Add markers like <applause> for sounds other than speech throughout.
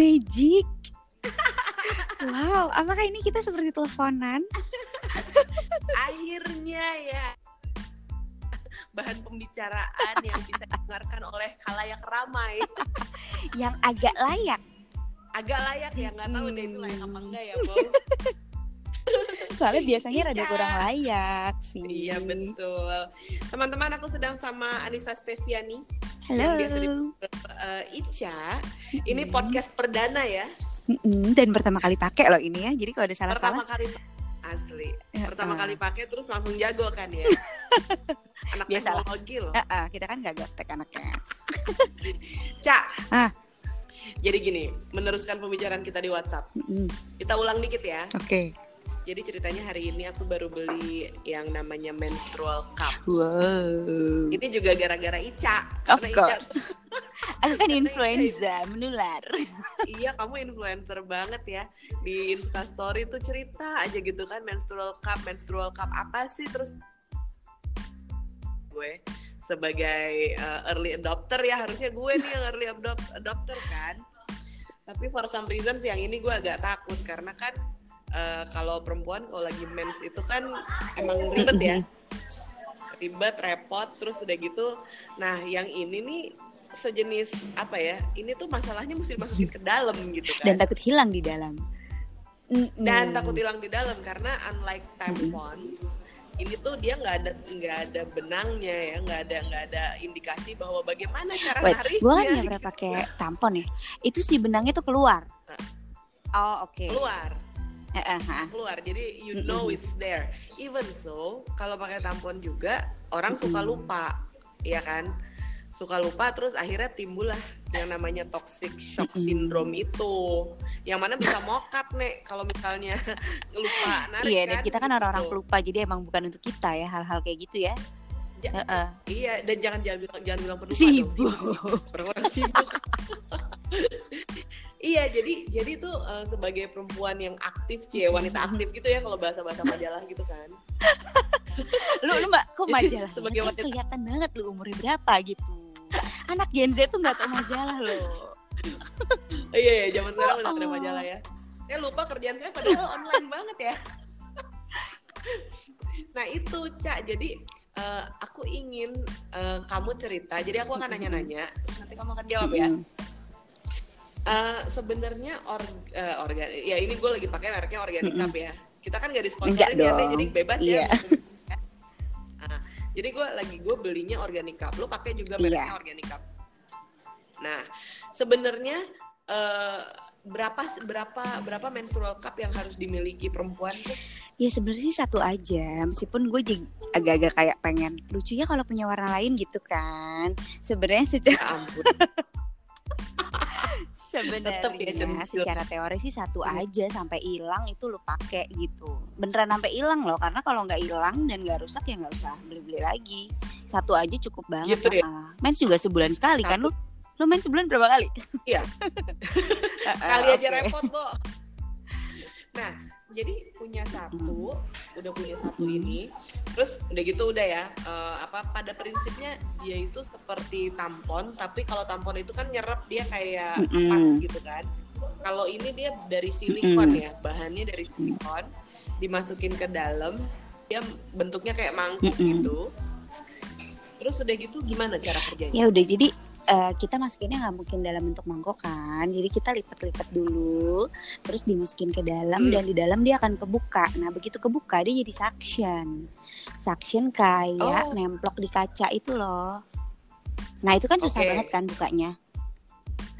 magic. wow, apakah ini kita seperti teleponan? Akhirnya ya bahan pembicaraan yang bisa didengarkan oleh kalayak ramai. yang agak layak. Agak layak ya, nggak tahu deh itu layak apa enggak ya, Bang. <laughs> Soalnya biasanya rada kurang layak sih. Iya betul. Teman-teman aku sedang sama Anissa Steviani Halo. yang biasa dipanggil eh, Ica. Ini Mm-mm. podcast perdana ya. Dan pertama kali pakai loh ini ya. Jadi kalau ada Pertama salah-salah. kali asli. Ya, Pertama ah. kali pakai terus langsung jago kan ya. <laughs> Anak Biasalah. teknologi loh. Eh, eh, kita kan gak gaptek anaknya. <laughs> Cak. Ah. Jadi gini, meneruskan pembicaraan kita di WhatsApp. Mm-mm. Kita ulang dikit ya. Oke. Jadi ceritanya hari ini aku baru beli yang namanya menstrual cup. Wow. Ini juga gara-gara Ica. Of <laughs> Karena Ica- course. Aku kan influenza, menular. <laughs> iya kamu influencer banget ya di instastory tuh cerita aja gitu kan menstrual cup menstrual cup apa sih terus gue sebagai uh, early adopter ya harusnya gue nih yang early adopt- adopter kan tapi for some reason yang ini gue agak takut karena kan uh, kalau perempuan kalau lagi mens itu kan emang ribet ya. Ribet repot terus udah gitu. Nah yang ini nih sejenis apa ya? Ini tuh masalahnya mesti dimasukin ke dalam gitu kan. Dan takut hilang di dalam. Dan takut hilang di dalam karena unlike tampons ini tuh dia nggak ada nggak ada benangnya ya nggak ada nggak ada indikasi bahwa bagaimana cara Wait, nariknya gue kan nggak pernah pakai tampon ya. Itu si benangnya tuh keluar. Oh oke. keluar Keluar. Jadi you know it's there. Even so kalau pakai tampon juga orang suka lupa. Ya kan? Suka lupa terus akhirnya timbullah yang namanya toxic shock syndrome itu. Yang mana bisa mokat nih kalau misalnya <laughs> lupa narik Iya, dan kan, kita kan orang-orang gitu. pelupa, jadi emang bukan untuk kita ya hal-hal kayak gitu ya. Ja- Heeh. Iya, dan jangan jangan bilang jangan bilang penuh Sibuk. Perempuan sibuk. <laughs> iya, jadi jadi tuh eh, sebagai perempuan yang aktif, cie wanita aktif gitu ya kalau bahasa-bahasa majalah gitu kan. <laughs> Lu lu mbak, kok majalah? sebagai wanita- kelihatan banget lu umurnya berapa gitu. Anak Gen Z tuh nggak tau majalah loh. <laughs> iya, iya, zaman sekarang udah ada Oh. majalah ya. Saya lupa kerjaan saya padahal <laughs> online banget ya. nah, itu, Cak. Jadi eh, aku ingin eh, kamu cerita. Jadi aku akan nanya-nanya, terus nanti kamu akan jawab ya. Eh, sebenarnya or, eh, organ ya ini gue lagi pakai mereknya organic cup ya. Kita kan gak disponsorin ya jadi bebas Iya. ya <laughs> Nah, jadi gue lagi gue belinya organic cup. Lo pakai juga mereknya Iya. organic cup. Nah sebenarnya eh, berapa berapa berapa menstrual cup yang harus dimiliki perempuan sih? Ya sebenarnya sih satu aja, meskipun gue jadi agak-agak kayak pengen lucunya kalau punya warna lain gitu kan. Sebenarnya secara ya ampun <laughs> Ya, sebenarnya secara teori sih satu Hmm. aja sampai hilang itu lu pakai gitu. Beneran sampai hilang loh, karena kalau nggak hilang dan nggak rusak ya nggak usah beli-beli lagi. Satu aja cukup banget. Gitu ya? ah. Mens juga sebulan sekali kan lu? Lu main sebulan berapa kali? Iya. <laughs> Kali aja oke. repot bo nah jadi punya satu udah punya satu Hmm. ini terus udah gitu udah ya eh, apa pada prinsipnya dia itu seperti tampon tapi kalau tampon itu kan nyerap dia kayak Mm-mm. pas gitu kan kalau ini dia dari silikon ya bahannya dari silikon dimasukin ke dalam dia bentuknya kayak mangkuk Mm-mm. gitu terus udah gitu gimana cara kerjanya Ya udah jadi eh, kita masukinnya nggak mungkin dalam bentuk mangkok kan. Jadi kita lipat-lipat dulu, terus dimasukin ke dalam Hmm. dan di dalam dia akan kebuka. Nah begitu kebuka dia jadi suction, suction kayak Oh. nemplok di kaca itu loh. Nah itu kan susah Oke. banget kan bukanya.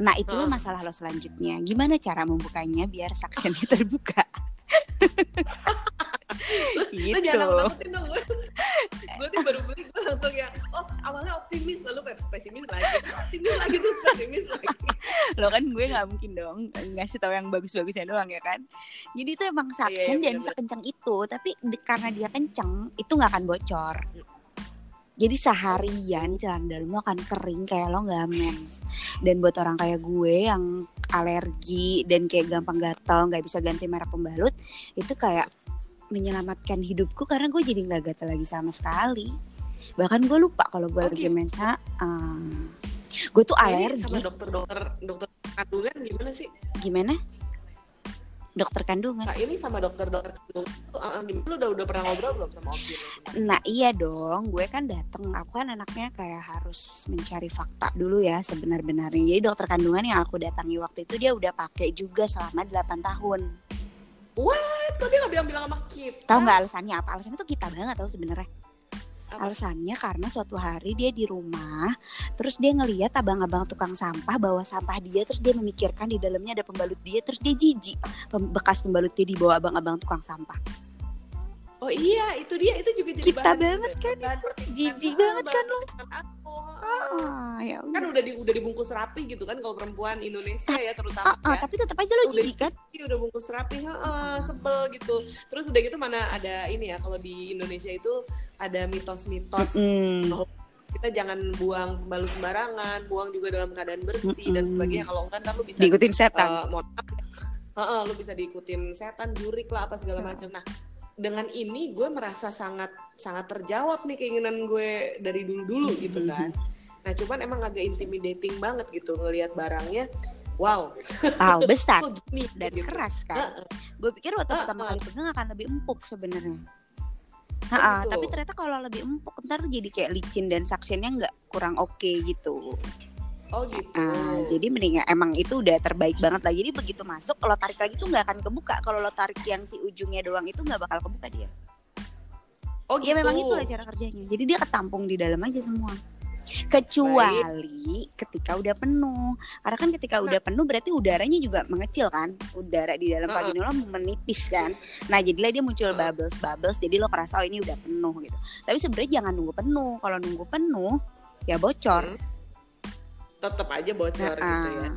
Nah itulah Hah. masalah lo selanjutnya. Gimana cara membukanya biar suctionnya terbuka? <laughs> gitu. Lu jangan nakutin dong gue. baru beli langsung ya, oh awalnya optimis lalu pesimis lagi, optimis lagi tuh pesimis lagi. <laughs> lo kan gue nggak mungkin dong ngasih tahu yang bagus-bagusnya doang ya kan? Jadi itu emang suction iya, dan sekencang itu tapi karena dia kenceng itu nggak akan bocor. Jadi seharian celana dalam lo akan kering kayak lo nggak mens dan buat orang kayak gue yang alergi dan kayak gampang gatal nggak bisa ganti merek pembalut itu kayak menyelamatkan hidupku karena gue jadi nggak gatal lagi sama sekali bahkan gue lupa kalau gue lagi gitu. mens ah. gue tuh alergi sama dokter-dokter dokter kandungan gimana sih? Gimana? Dokter kandungan. Nah, ini sama dokter-dokter kandungan tuh, uh, lu udah udah pernah ngobrol belum sama Om? Nah iya dong, gue kan dateng. Aku kan anaknya kayak harus mencari fakta dulu ya sebenar-benarnya. Jadi dokter kandungan yang aku datangi waktu itu dia udah pakai juga selama 8 tahun. What? Kok dia gak bilang-bilang sama kita? Tahu nggak alasannya apa? Alasannya tuh kita banget tahu sebenarnya. Alasannya karena suatu hari dia di rumah, terus dia ngeliat abang-abang tukang sampah bawa sampah dia, terus dia memikirkan di dalamnya ada pembalut dia, terus dia jijik bekas pembalut dia dibawa abang-abang tukang sampah. Oh iya, itu dia. Itu juga jadi Kita bahan, banget kan, bahan pertimbangan. Jijik banget kan pertimbangan Aku. Ah, ya Kan udah. di, udah dibungkus rapi gitu kan kalau perempuan Indonesia ya terutama Ah, ah, ya. tapi tetap aja lo jijik kan? Udah bungkus rapi, heeh, sebel gitu. Terus udah gitu mana ada ini ya kalau di Indonesia itu ada mitos-mitos Mm-mm. kita jangan buang pembalut sembarangan, buang juga dalam keadaan bersih dan Mm-mm. sebagainya. Kalau enggak ntar lu bisa Diikutin setan. eh, mohon maaf ya. Heeh, lu bisa diikutin setan, jurik lah apa segala macam. Nah, dengan ini gue merasa sangat sangat terjawab nih keinginan gue dari dulu-dulu gitu kan. Nah, cuman emang agak intimidating banget gitu ngelihat barangnya. Wow, Tahu <laughs> besar gini dan gitu. keras kan. Heeh. Gue pikir waktu pertama kali pegang akan lebih empuk sebenarnya. Ha, gitu. tapi ternyata kalau lebih empuk ntar jadi kayak licin dan suctionnya nggak kurang oke gitu. Oh gitu. Ah, jadi mending emang itu udah terbaik banget lah. Jadi begitu masuk kalau tarik lagi tuh nggak akan kebuka. Kalau lo tarik yang si ujungnya doang itu nggak bakal kebuka dia. oh Ya gitu. memang itulah cara kerjanya. Jadi dia ketampung di dalam aja semua. Kecuali ketika udah penuh. Karena kan ketika Nah. udah penuh berarti udaranya juga mengecil kan. Udara di dalam Heeh. vagina lo menipis kan. Nah, jadilah dia muncul Heeh. bubbles bubbles. Jadi lo kerasa oh ini udah penuh gitu. Tapi sebenarnya jangan nunggu penuh. Kalau nunggu penuh ya bocor. Hmm. Tetap aja bocor Nah, gitu ya.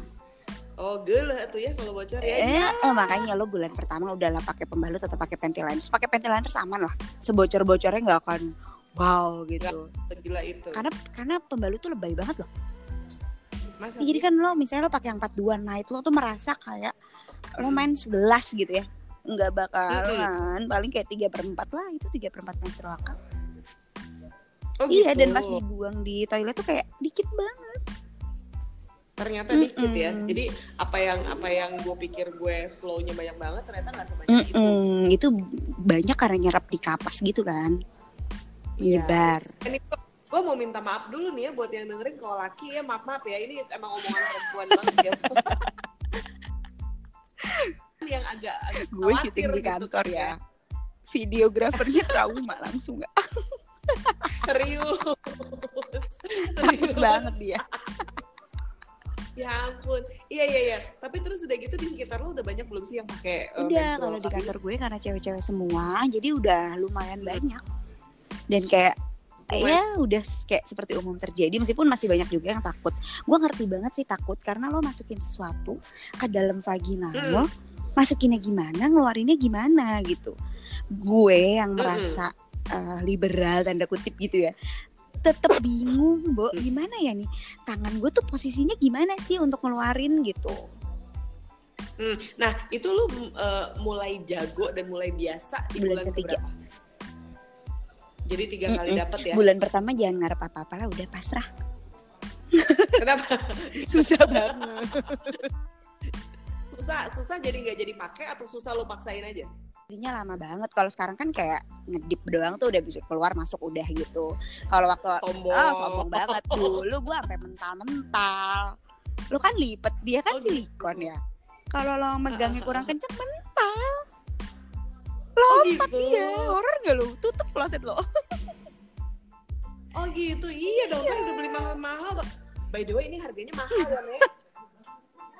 Oh gele tuh ya kalau bocor ya. Eh, eh, makanya lo bulan pertama udahlah pakai pembalut atau pakai pentiliner. Terus pakai pentiliner aman lah. Sebocor-bocornya nggak akan wow gitu. Gila itu. Karena karena pembalut tuh lebay banget loh. Masa Ya, jadi kan lo misalnya lo pakai yang 42 nah itu lo tuh merasa kayak lo main 11 gitu ya. Nggak bakalan paling kayak 3 per 4 lah itu 3 per 4 menstrual cup. Oh, Iya gitu. dan pas dibuang di toilet tuh kayak dikit banget. Ternyata dikit ya. Mm-mm. Jadi apa yang apa yang gue pikir gue flow-nya banyak banget ternyata nggak sebanyak itu. Mm-mm, itu banyak karena nyerap di kapas gitu kan. Iya. Nyebar. Ini gue, mau minta maaf dulu nih ya buat yang dengerin kalau laki ya maaf maaf ya ini emang omongan perempuan banget ya. <laughs> yang agak, agak Gue syuting di gitu kantor kan ya. Videografernya trauma <laughs> langsung gak Serius. Serius. banget dia. Ya ampun. Iya iya iya. Tapi terus udah gitu di sekitar lu udah banyak belum sih yang pakai uh, Udah kalau di kantor gue karena cewek-cewek semua, jadi udah lumayan banyak. Dan kayak ya udah kayak seperti umum terjadi meskipun masih banyak juga yang takut. Gue ngerti banget sih takut karena lo masukin sesuatu ke dalam vagina Mm. lo, masukinnya gimana, ngeluarinnya gimana gitu. Gue yang Mm-mm. merasa eh, liberal tanda kutip gitu ya. Tetep bingung, Bo, Mm. gimana ya nih? Tangan gue tuh posisinya gimana sih untuk ngeluarin gitu. Hmm, Nah, itu lu uh, mulai jago dan mulai biasa di Bulan bulan, ketiga. keberapa? Jadi tiga kali Mm-mm. dapat ya? Bulan pertama jangan ngarep apa-apa lah, udah pasrah. Kenapa? <laughs> Susah banget. <laughs> susah, susah jadi nggak jadi pakai atau susah lu paksain aja? Jadinya lama banget. Kalau sekarang kan kayak ngedip doang tuh udah bisa keluar masuk udah gitu. Kalau waktu Sombong. ah sombong banget dulu gue sampai mental-mental. Lu kan lipet, dia kan Oh, gitu. silikon ya. Kalau lo megangnya kurang kenceng mental. Oh Lompat gitu. dia. Horor gak lu? Tutup kloset lo. Oh gitu, iya dong kan udah beli mahal-mahal. By the way ini harganya mahal ya.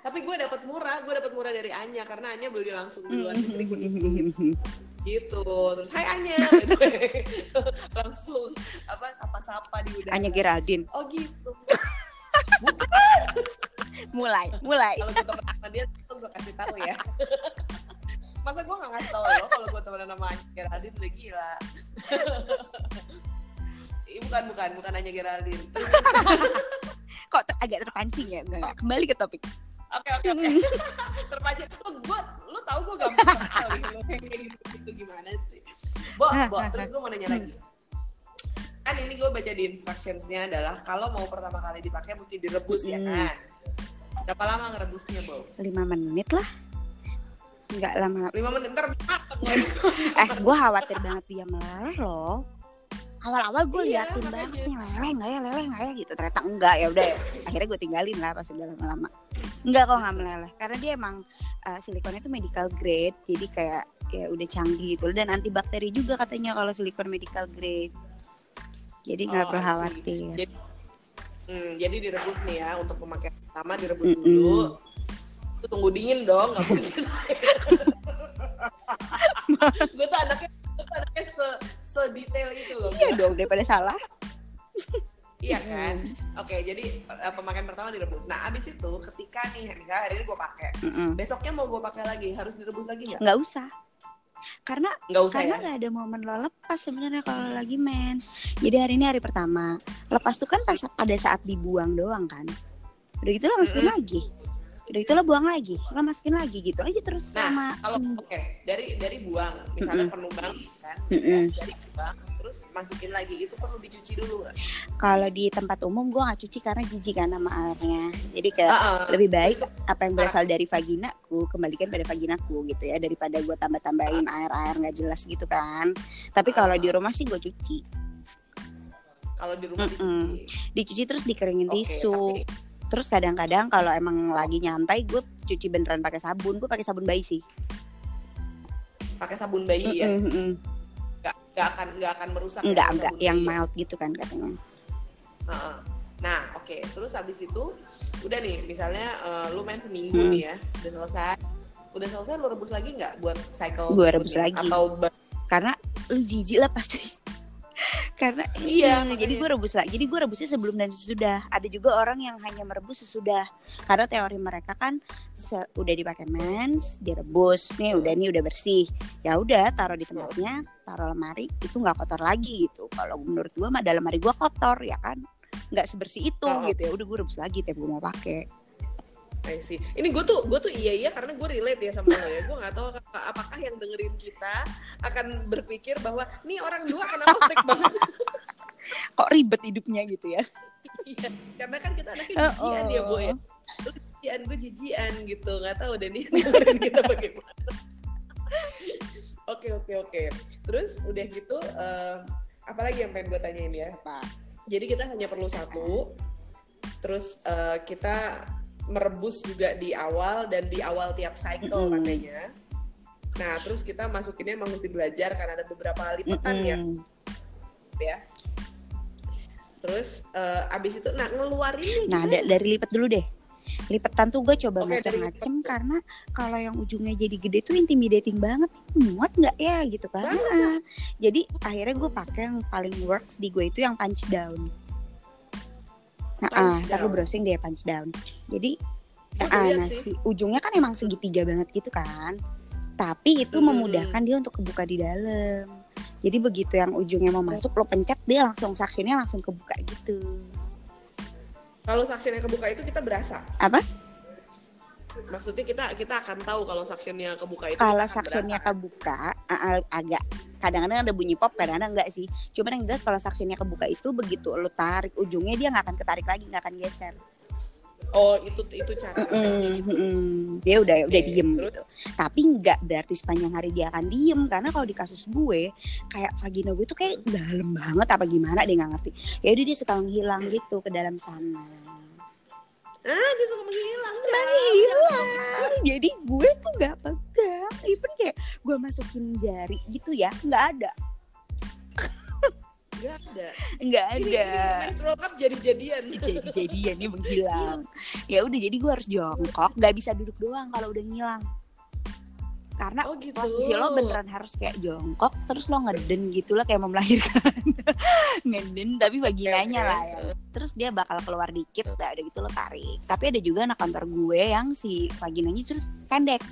Tapi gue dapat murah, gue dapat murah dari Anya karena Anya beli langsung di luar negeri gue <laughs> gitu. Terus Hai Anya, way. <laughs> <laughs> langsung apa sapa-sapa di udara. Hanya Geraldine. Oh gitu. Mulai, mulai. kalau gue temen sama dia tuh gue kasih tahu ya masa gue gak ngasih tau lo kalau gue temenan sama Anya Geraldine udah gila bukan bukan bukan hanya Geraldine Kok ter- agak terpancing ya? Enggak, enggak. Kembali ke topik. Oke oke oke. Terpancing lo gue lo tau gue gampang lo yang kayak gitu, gitu gimana sih? Bo bo terus gue mau nanya lagi. Kan ini gue baca di instructionsnya adalah kalau mau pertama kali dipakai mesti direbus ya Hmm. kan? Berapa lama ngerebusnya, Bo? lima menit lah. Nggak lama. 5 menit ntar <laughs> eh gue khawatir banget dia meleleh loh. Awal-awal gue Iya, liatin makanya. banget nih leleh nggak ya? Leleh nggak ya? Gitu. Ternyata enggak ya udah. Akhirnya gue tinggalin lah pas udah lama-lama enggak kok nggak meleleh karena dia emang uh, silikonnya itu medical grade jadi kayak ya udah canggih gitu dan antibakteri juga katanya kalau silikon medical grade jadi nggak Oh, perlu khawatir Jadi, hmm, jadi direbus nih ya untuk pemakaian pertama direbus Mm-mm. dulu. Itu tunggu dingin dong, nggak mungkin. <laughs> gue tuh anaknya, gue tuh anaknya se, sedetail itu loh. iya dong daripada salah Iya kan? Oke, jadi eh, pemakaian pertama direbus. Nah, abis itu ketika nih, misalnya hari ini gue pakai, Mm-mm. besoknya mau gue pakai lagi, harus direbus lagi nggak? nggak usah karena Nggak usah karena ya? nggak ada momen lo lepas sebenarnya kalau lagi mens jadi hari ini hari pertama lepas tuh kan pas pada saat dibuang doang kan udah gitu lo masukin Mm-mm. lagi udah gitu lo buang lagi lo masukin lagi gitu aja terus Nah, selama Kalau oke, dari dari buang, misalnya Mm-mm. penuh banget kan, Mm-mm. dari buang, terus masukin lagi, itu perlu dicuci dulu nggak? kalau di tempat umum gue nggak cuci karena jijik kan sama airnya jadi kayak Ah, ah. lebih baik apa yang berasal dari vaginaku kembalikan pada vaginaku gitu ya daripada gue tambah-tambahin air-air nggak jelas gitu kan tapi kalau di rumah sih gue cuci kalau di rumah Mm-mm. dicuci. dicuci terus dikeringin Oke, tisu tapi- terus kadang-kadang kalau emang lagi nyantai gue cuci beneran pakai sabun gue pakai sabun bayi sih pakai sabun bayi ya, Mm-mm, mm-mm. Nggak nggak akan nggak akan merusak. ya, enggak bayi yang ya? mild gitu kan katanya Heeh. Nah, oke. Terus habis itu udah nih, misalnya eh, lu main seminggu Hmm. nih ya, udah selesai. Udah selesai lu rebus lagi nggak buat cycle Gua rebus lagi. atau karena lu jijik lah pasti <laughs> karena Iya, iya jadi gue rebus lah. Jadi gue rebusnya sebelum dan sesudah. Ada juga orang yang hanya merebus sesudah. Karena teori mereka kan udah dipakai mens direbus. Nih udah nih udah bersih. Ya udah taruh di tempatnya taruh lemari itu nggak kotor lagi gitu. Kalau menurut gue mah dalam lemari gue kotor ya kan? Nggak sebersih itu Oh. gitu ya. Udah gue rebus lagi tiap gue mau pakai I see. Ini gue tuh gue tuh iya iya karena gue relate ya sama lo ya. Gue nggak tahu apakah, yang dengerin kita akan berpikir bahwa nih orang dua kenapa freak <laughs> banget. kok ribet hidupnya gitu ya Iya, karena kan kita anaknya Oh, jijian ya, Bo ya. oh. Lu jijian, gue jijian gitu. Nggak tahu deh nih dengerin kita <laughs> bagaimana. Oke, oke, oke. Terus udah gitu, eh, apalagi yang pengen gue tanyain ya? Apa? Jadi kita hanya perlu satu. Terus eh, kita merebus juga di awal dan di awal tiap cycle Mm-mm. katanya. Nah, terus kita masukinnya emang mesti belajar karena ada beberapa lipatan ya Mm-mm. ya. Terus eh, abis itu, nah ngeluarinnya Nah, da- dari lipat dulu deh. Lipetan tuh gue coba dari macam-macam karena kalau yang ujungnya jadi gede tuh intimidating banget. Muat nggak ya gitu kan? Ah. Jadi akhirnya gue pakai yang paling works di gue itu yang punch down. Nah, ah, ntar lu browsing deh punch down. Jadi ah, lihat nah, sih. si ujungnya kan emang segitiga banget gitu kan. Tapi itu Mm-mm. memudahkan dia untuk kebuka di dalam. Jadi begitu yang ujungnya mau masuk lo pencet dia langsung suctionnya langsung kebuka gitu. Kalau suctionnya kebuka itu kita berasa. Apa? Maksudnya kita kita akan tahu kalau suctionnya kebuka itu. kalau suctionnya berasa. kebuka agak kadang-kadang ada bunyi pop kadang-kadang enggak sih cuman yang jelas kalau suctionnya kebuka itu begitu lo tarik ujungnya dia nggak akan ketarik lagi nggak akan geser Oh itu itu cara tesnya Mm-mm, gitu. dia udah udah Oke, diem terus? gitu tapi nggak berarti sepanjang hari dia akan diem karena kalau di kasus gue kayak vagina gue tuh kayak dalam banget apa gimana dia nggak ngerti ya udah dia suka menghilang gitu ke dalam sana Ah dia suka menghilang. menghilang. jadi gue tuh nggak pegang. Even kayak gue masukin jari gitu ya nggak ada. Gak ada. nggak ada. menstrual cup jadi-jadian. jadi jadian nih menghilang ya udah jadi gue harus jongkok. Nggak bisa duduk doang kalau udah ngilang. Karena Oh gitu. posisi lo beneran harus kayak jongkok terus lo ngeden gitu lah kayak mau melahirkan. <laughs> Ngeden tapi vaginanya Oke, lah ya terus dia bakal keluar dikit udah ada gitu lo tarik tapi ada juga anak kantor gue yang si vaginanya terus pendek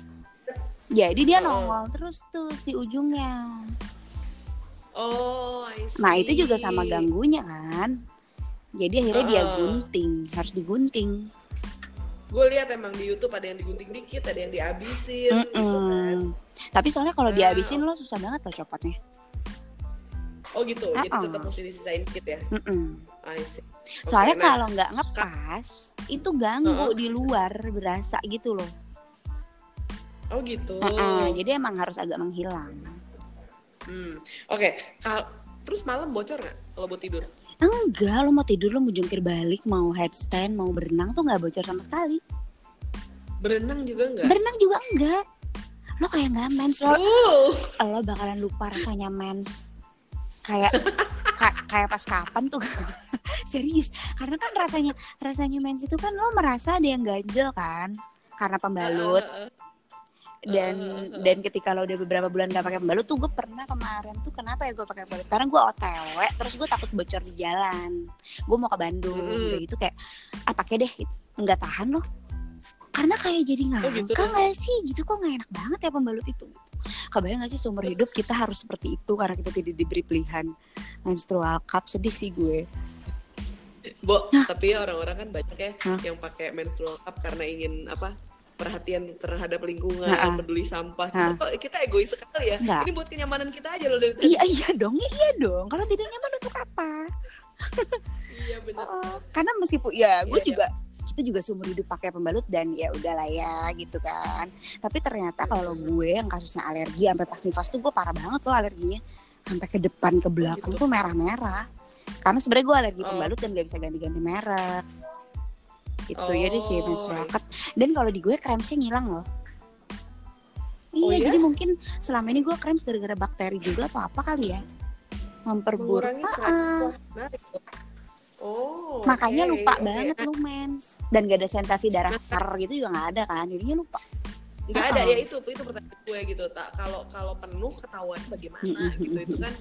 jadi dia Heeh. nongol terus tuh si ujungnya Oh, I see. nah itu juga sama ganggunya kan jadi akhirnya dia Heeh. gunting harus digunting Gue lihat emang di YouTube ada yang digunting dikit, ada yang dihabisin gitu kan. Tapi soalnya kalau Ah. dihabisin lo susah banget lo copotnya. Oh gitu, jadi Uh-uh. tetap mesti disisain dikit ya. I see. Oke, Soalnya nah, kalau nggak ngepas itu ganggu Uh-uh. di luar berasa gitu loh. oh gitu. Uh-uh, Jadi emang harus agak menghilang. Hmm. Oke, kal- terus malam bocor nggak kalau buat tidur? Enggak, lo mau tidur lo mau jungkir balik, mau headstand, mau berenang tuh nggak bocor sama sekali. Berenang juga nggak? Berenang juga enggak. Lo kayak nggak mens lo, Uh, lo bakalan lupa rasanya mens. Kayak ka- kayak pas kapan tuh? <laughs> Serius karena kan rasanya rasanya mens itu kan lo merasa ada yang ganjel kan karena pembalut. Dan dan ketika lo udah beberapa bulan gak pakai pembalut tuh gue pernah kemarin tuh kenapa ya gue pakai pembalut? Karena gue otw terus gue takut bocor di jalan. Gue mau ke Bandung kayak gitu kayak ah pakai deh nggak tahan loh karena kayak jadi Oh, gitu. ngangka nggak sih? Gitu kok nggak enak banget ya pembalut itu kebayang gak sih seumur hidup kita harus seperti itu karena kita tidak diberi pilihan menstrual cup sedih sih gue Bo, tapi orang-orang kan banyak ya Hah? yang pakai menstrual cup karena ingin apa perhatian terhadap lingkungan, Ha-ha. peduli sampah. Ha. Oh, kita egois sekali ya. Nggak. Ini buat kenyamanan kita aja loh dari iya iya dong iya dong kalau tidak nyaman untuk apa Iya benar. Oh, karena meskipun ya gue Iya, juga kita juga seumur hidup pakai pembalut dan ya udahlah ya gitu kan. Tapi ternyata kalau gue yang kasusnya alergi sampai pas nifas tuh gue parah banget loh alerginya. Sampai ke depan ke belakang gitu. tuh merah-merah. Karena sebenarnya gue alergi Oh. pembalut dan gak bisa ganti-ganti merek. Gitu jadi sih Oh, menstrual cup dan kalau di gue kremsnya ngilang loh. Iya Oh, ya? jadi mungkin selama ini gue krem gara-gara bakteri juga atau apa kali ya? Memperburuk. Mengurangi Ah, Oh, makanya oke, lupa oke. banget lu mens. Dan gak ada sensasi darah Nah, ser gitu juga nggak ada kan jadinya lupa. Nggak ada Uh-uh. ya itu itu pertanyaan gue gitu tak kalau kalau penuh ketahuan bagaimana gitu itu kan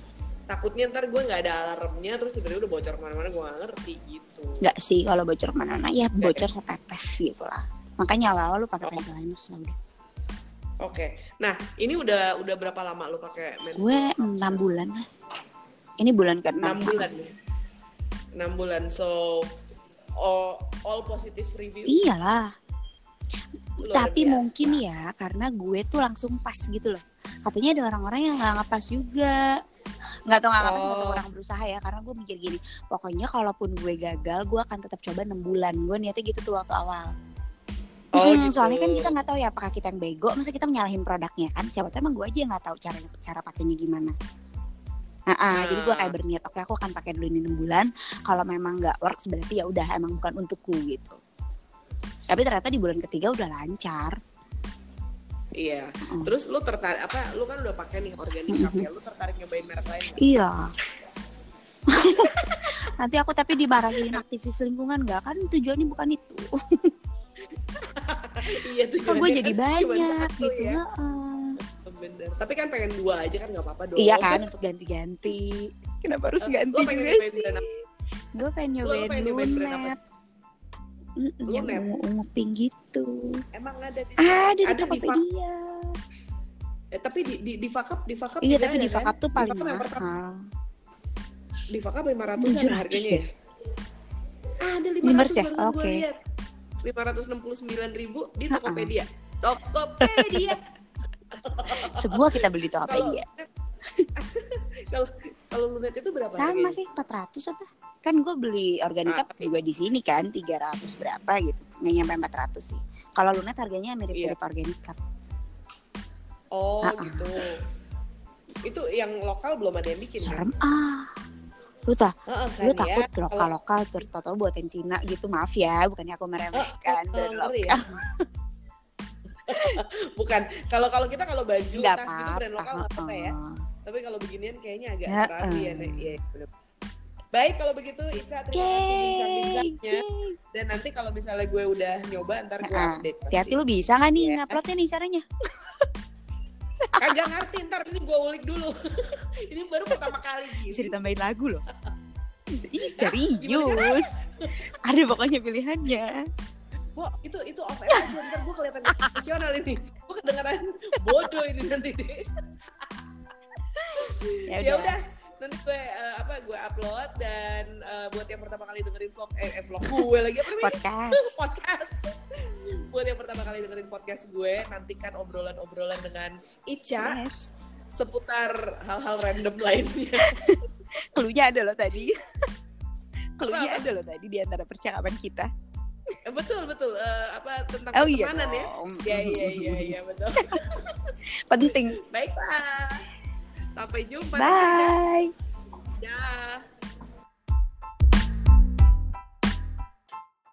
takutnya ntar gue nggak ada alarmnya terus tiba-tiba udah bocor ke mana-mana gue nggak ngerti gitu. Nggak sih kalau bocor mana-mana ya bocor setetes gitu lah. Makanya awal-awal lu pakai Oh. Lah udah oke. Nah ini udah udah berapa lama lu pakai menstrual gue enam bulan lah. Ini bulan ke enam bulan ya enam bulan so all, all positive review iyalah Luar tapi biasa. mungkin ya karena gue tuh langsung pas gitu loh katanya ada orang-orang yang nggak ngepas juga nggak tau nggak ngepas atau Oh. orang berusaha ya karena gue mikir gini pokoknya kalaupun gue gagal gue akan tetap coba enam bulan gue niatnya gitu tuh waktu awal Oh, Hmm, gitu. Soalnya kan kita nggak tahu ya apakah kita yang bego, masa kita menyalahin produknya kan? Siapa tahu emang gue aja yang nggak tahu cara cara pakainya gimana. Nah, ah, jadi gue kayak berniat, oke aku akan pakai dulu ini enam bulan. Kalau memang nggak works berarti ya udah emang bukan untukku gitu. Tapi ternyata di bulan ketiga udah lancar. iya Mm. terus lu tertarik apa lu kan udah pakai nih organic cup ya lu tertarik nyobain merek lain nggak? Iya. <laughs> Nanti aku tapi dimarahin aktivis lingkungan nggak kan tujuannya bukan itu. <laughs> iya Kok tujuannya gue jadi kan banyak gitu. ya. heeh. Bener. Tapi kan pengen dua aja kan nggak apa-apa dong. Iya kan untuk ganti-ganti. Kenapa harus Eh, ganti juga nyobain sih? Gue pengen nyobain lunet. Mm, yang Lunet? ungu-ungu pink gitu. Emang ada di Ada di ada di Tokopedia. eh, tapi di di di Fakap di Fakap Iya, tapi ada di kan? Fakap tuh paling mahal. Di Fakap 500 700 harganya ya. Ada 500 500 ya? barusan gua Oke. lihat. 569 ribu di. Tokopedia. Tokopedia. <laughs> Semua kita beli di Tokopedia. <laughs> kalau kalau lunet itu berapa Sama sih 400 apa? Kan gue beli organik Ah, juga di sini kan 300 berapa gitu. Nggak nyampe 400 sih. Kalau lunet harganya mirip-mirip Iya. organik cup. Oh Ha-ha. gitu. Itu yang lokal belum ada yang bikin kan? Serem ah. Lu tau, Heeh, kan lu ya. takut Kalau- lokal-lokal terus tau buatan Cina gitu. Maaf ya, bukannya aku meremehkan Eh, brand eh, lokal. ngeri ya. <laughs> <laughs> Bukan. Kalau kalau kita kalau baju tas gitu brand lokal nggak apa-apa ya. Tapi kalau beginian kayaknya agak Ya, serabi ya. Nek. Bener. Baik kalau begitu Ica terima kasih bincang-bincangnya dan nanti kalau misalnya gue udah nyoba ntar gue update. Hati-hati lu bisa nggak nih nguploadnya nih caranya? <laughs> Kagak ngerti ntar ini gue ulik dulu. <laughs> ini baru pertama kali Bisa gitu. ditambahin lagu loh. Ih serius. Ada pokoknya pilihannya. Bo, itu itu off air aja ntar gue kelihatan profesional ini. Gue kedengeran bodoh ini nanti deh. ya udah nanti gue eh, apa gue upload dan eh, buat yang pertama kali dengerin vlog eh, eh, vlog gue lagi apa namanya Podcast. <laughs> podcast buat yang pertama kali dengerin podcast gue nantikan obrolan-obrolan dengan Ica Yes. seputar hal-hal random lainnya <laughs> Klunya ada loh tadi. Apa-apa? ada loh tadi di antara percakapan kita. Eh, betul betul Eh, apa tentang Oh iya pertemanan ya iya iya iya iya betul <laughs> Penting. baiklah sampai jumpa Bye. Dah.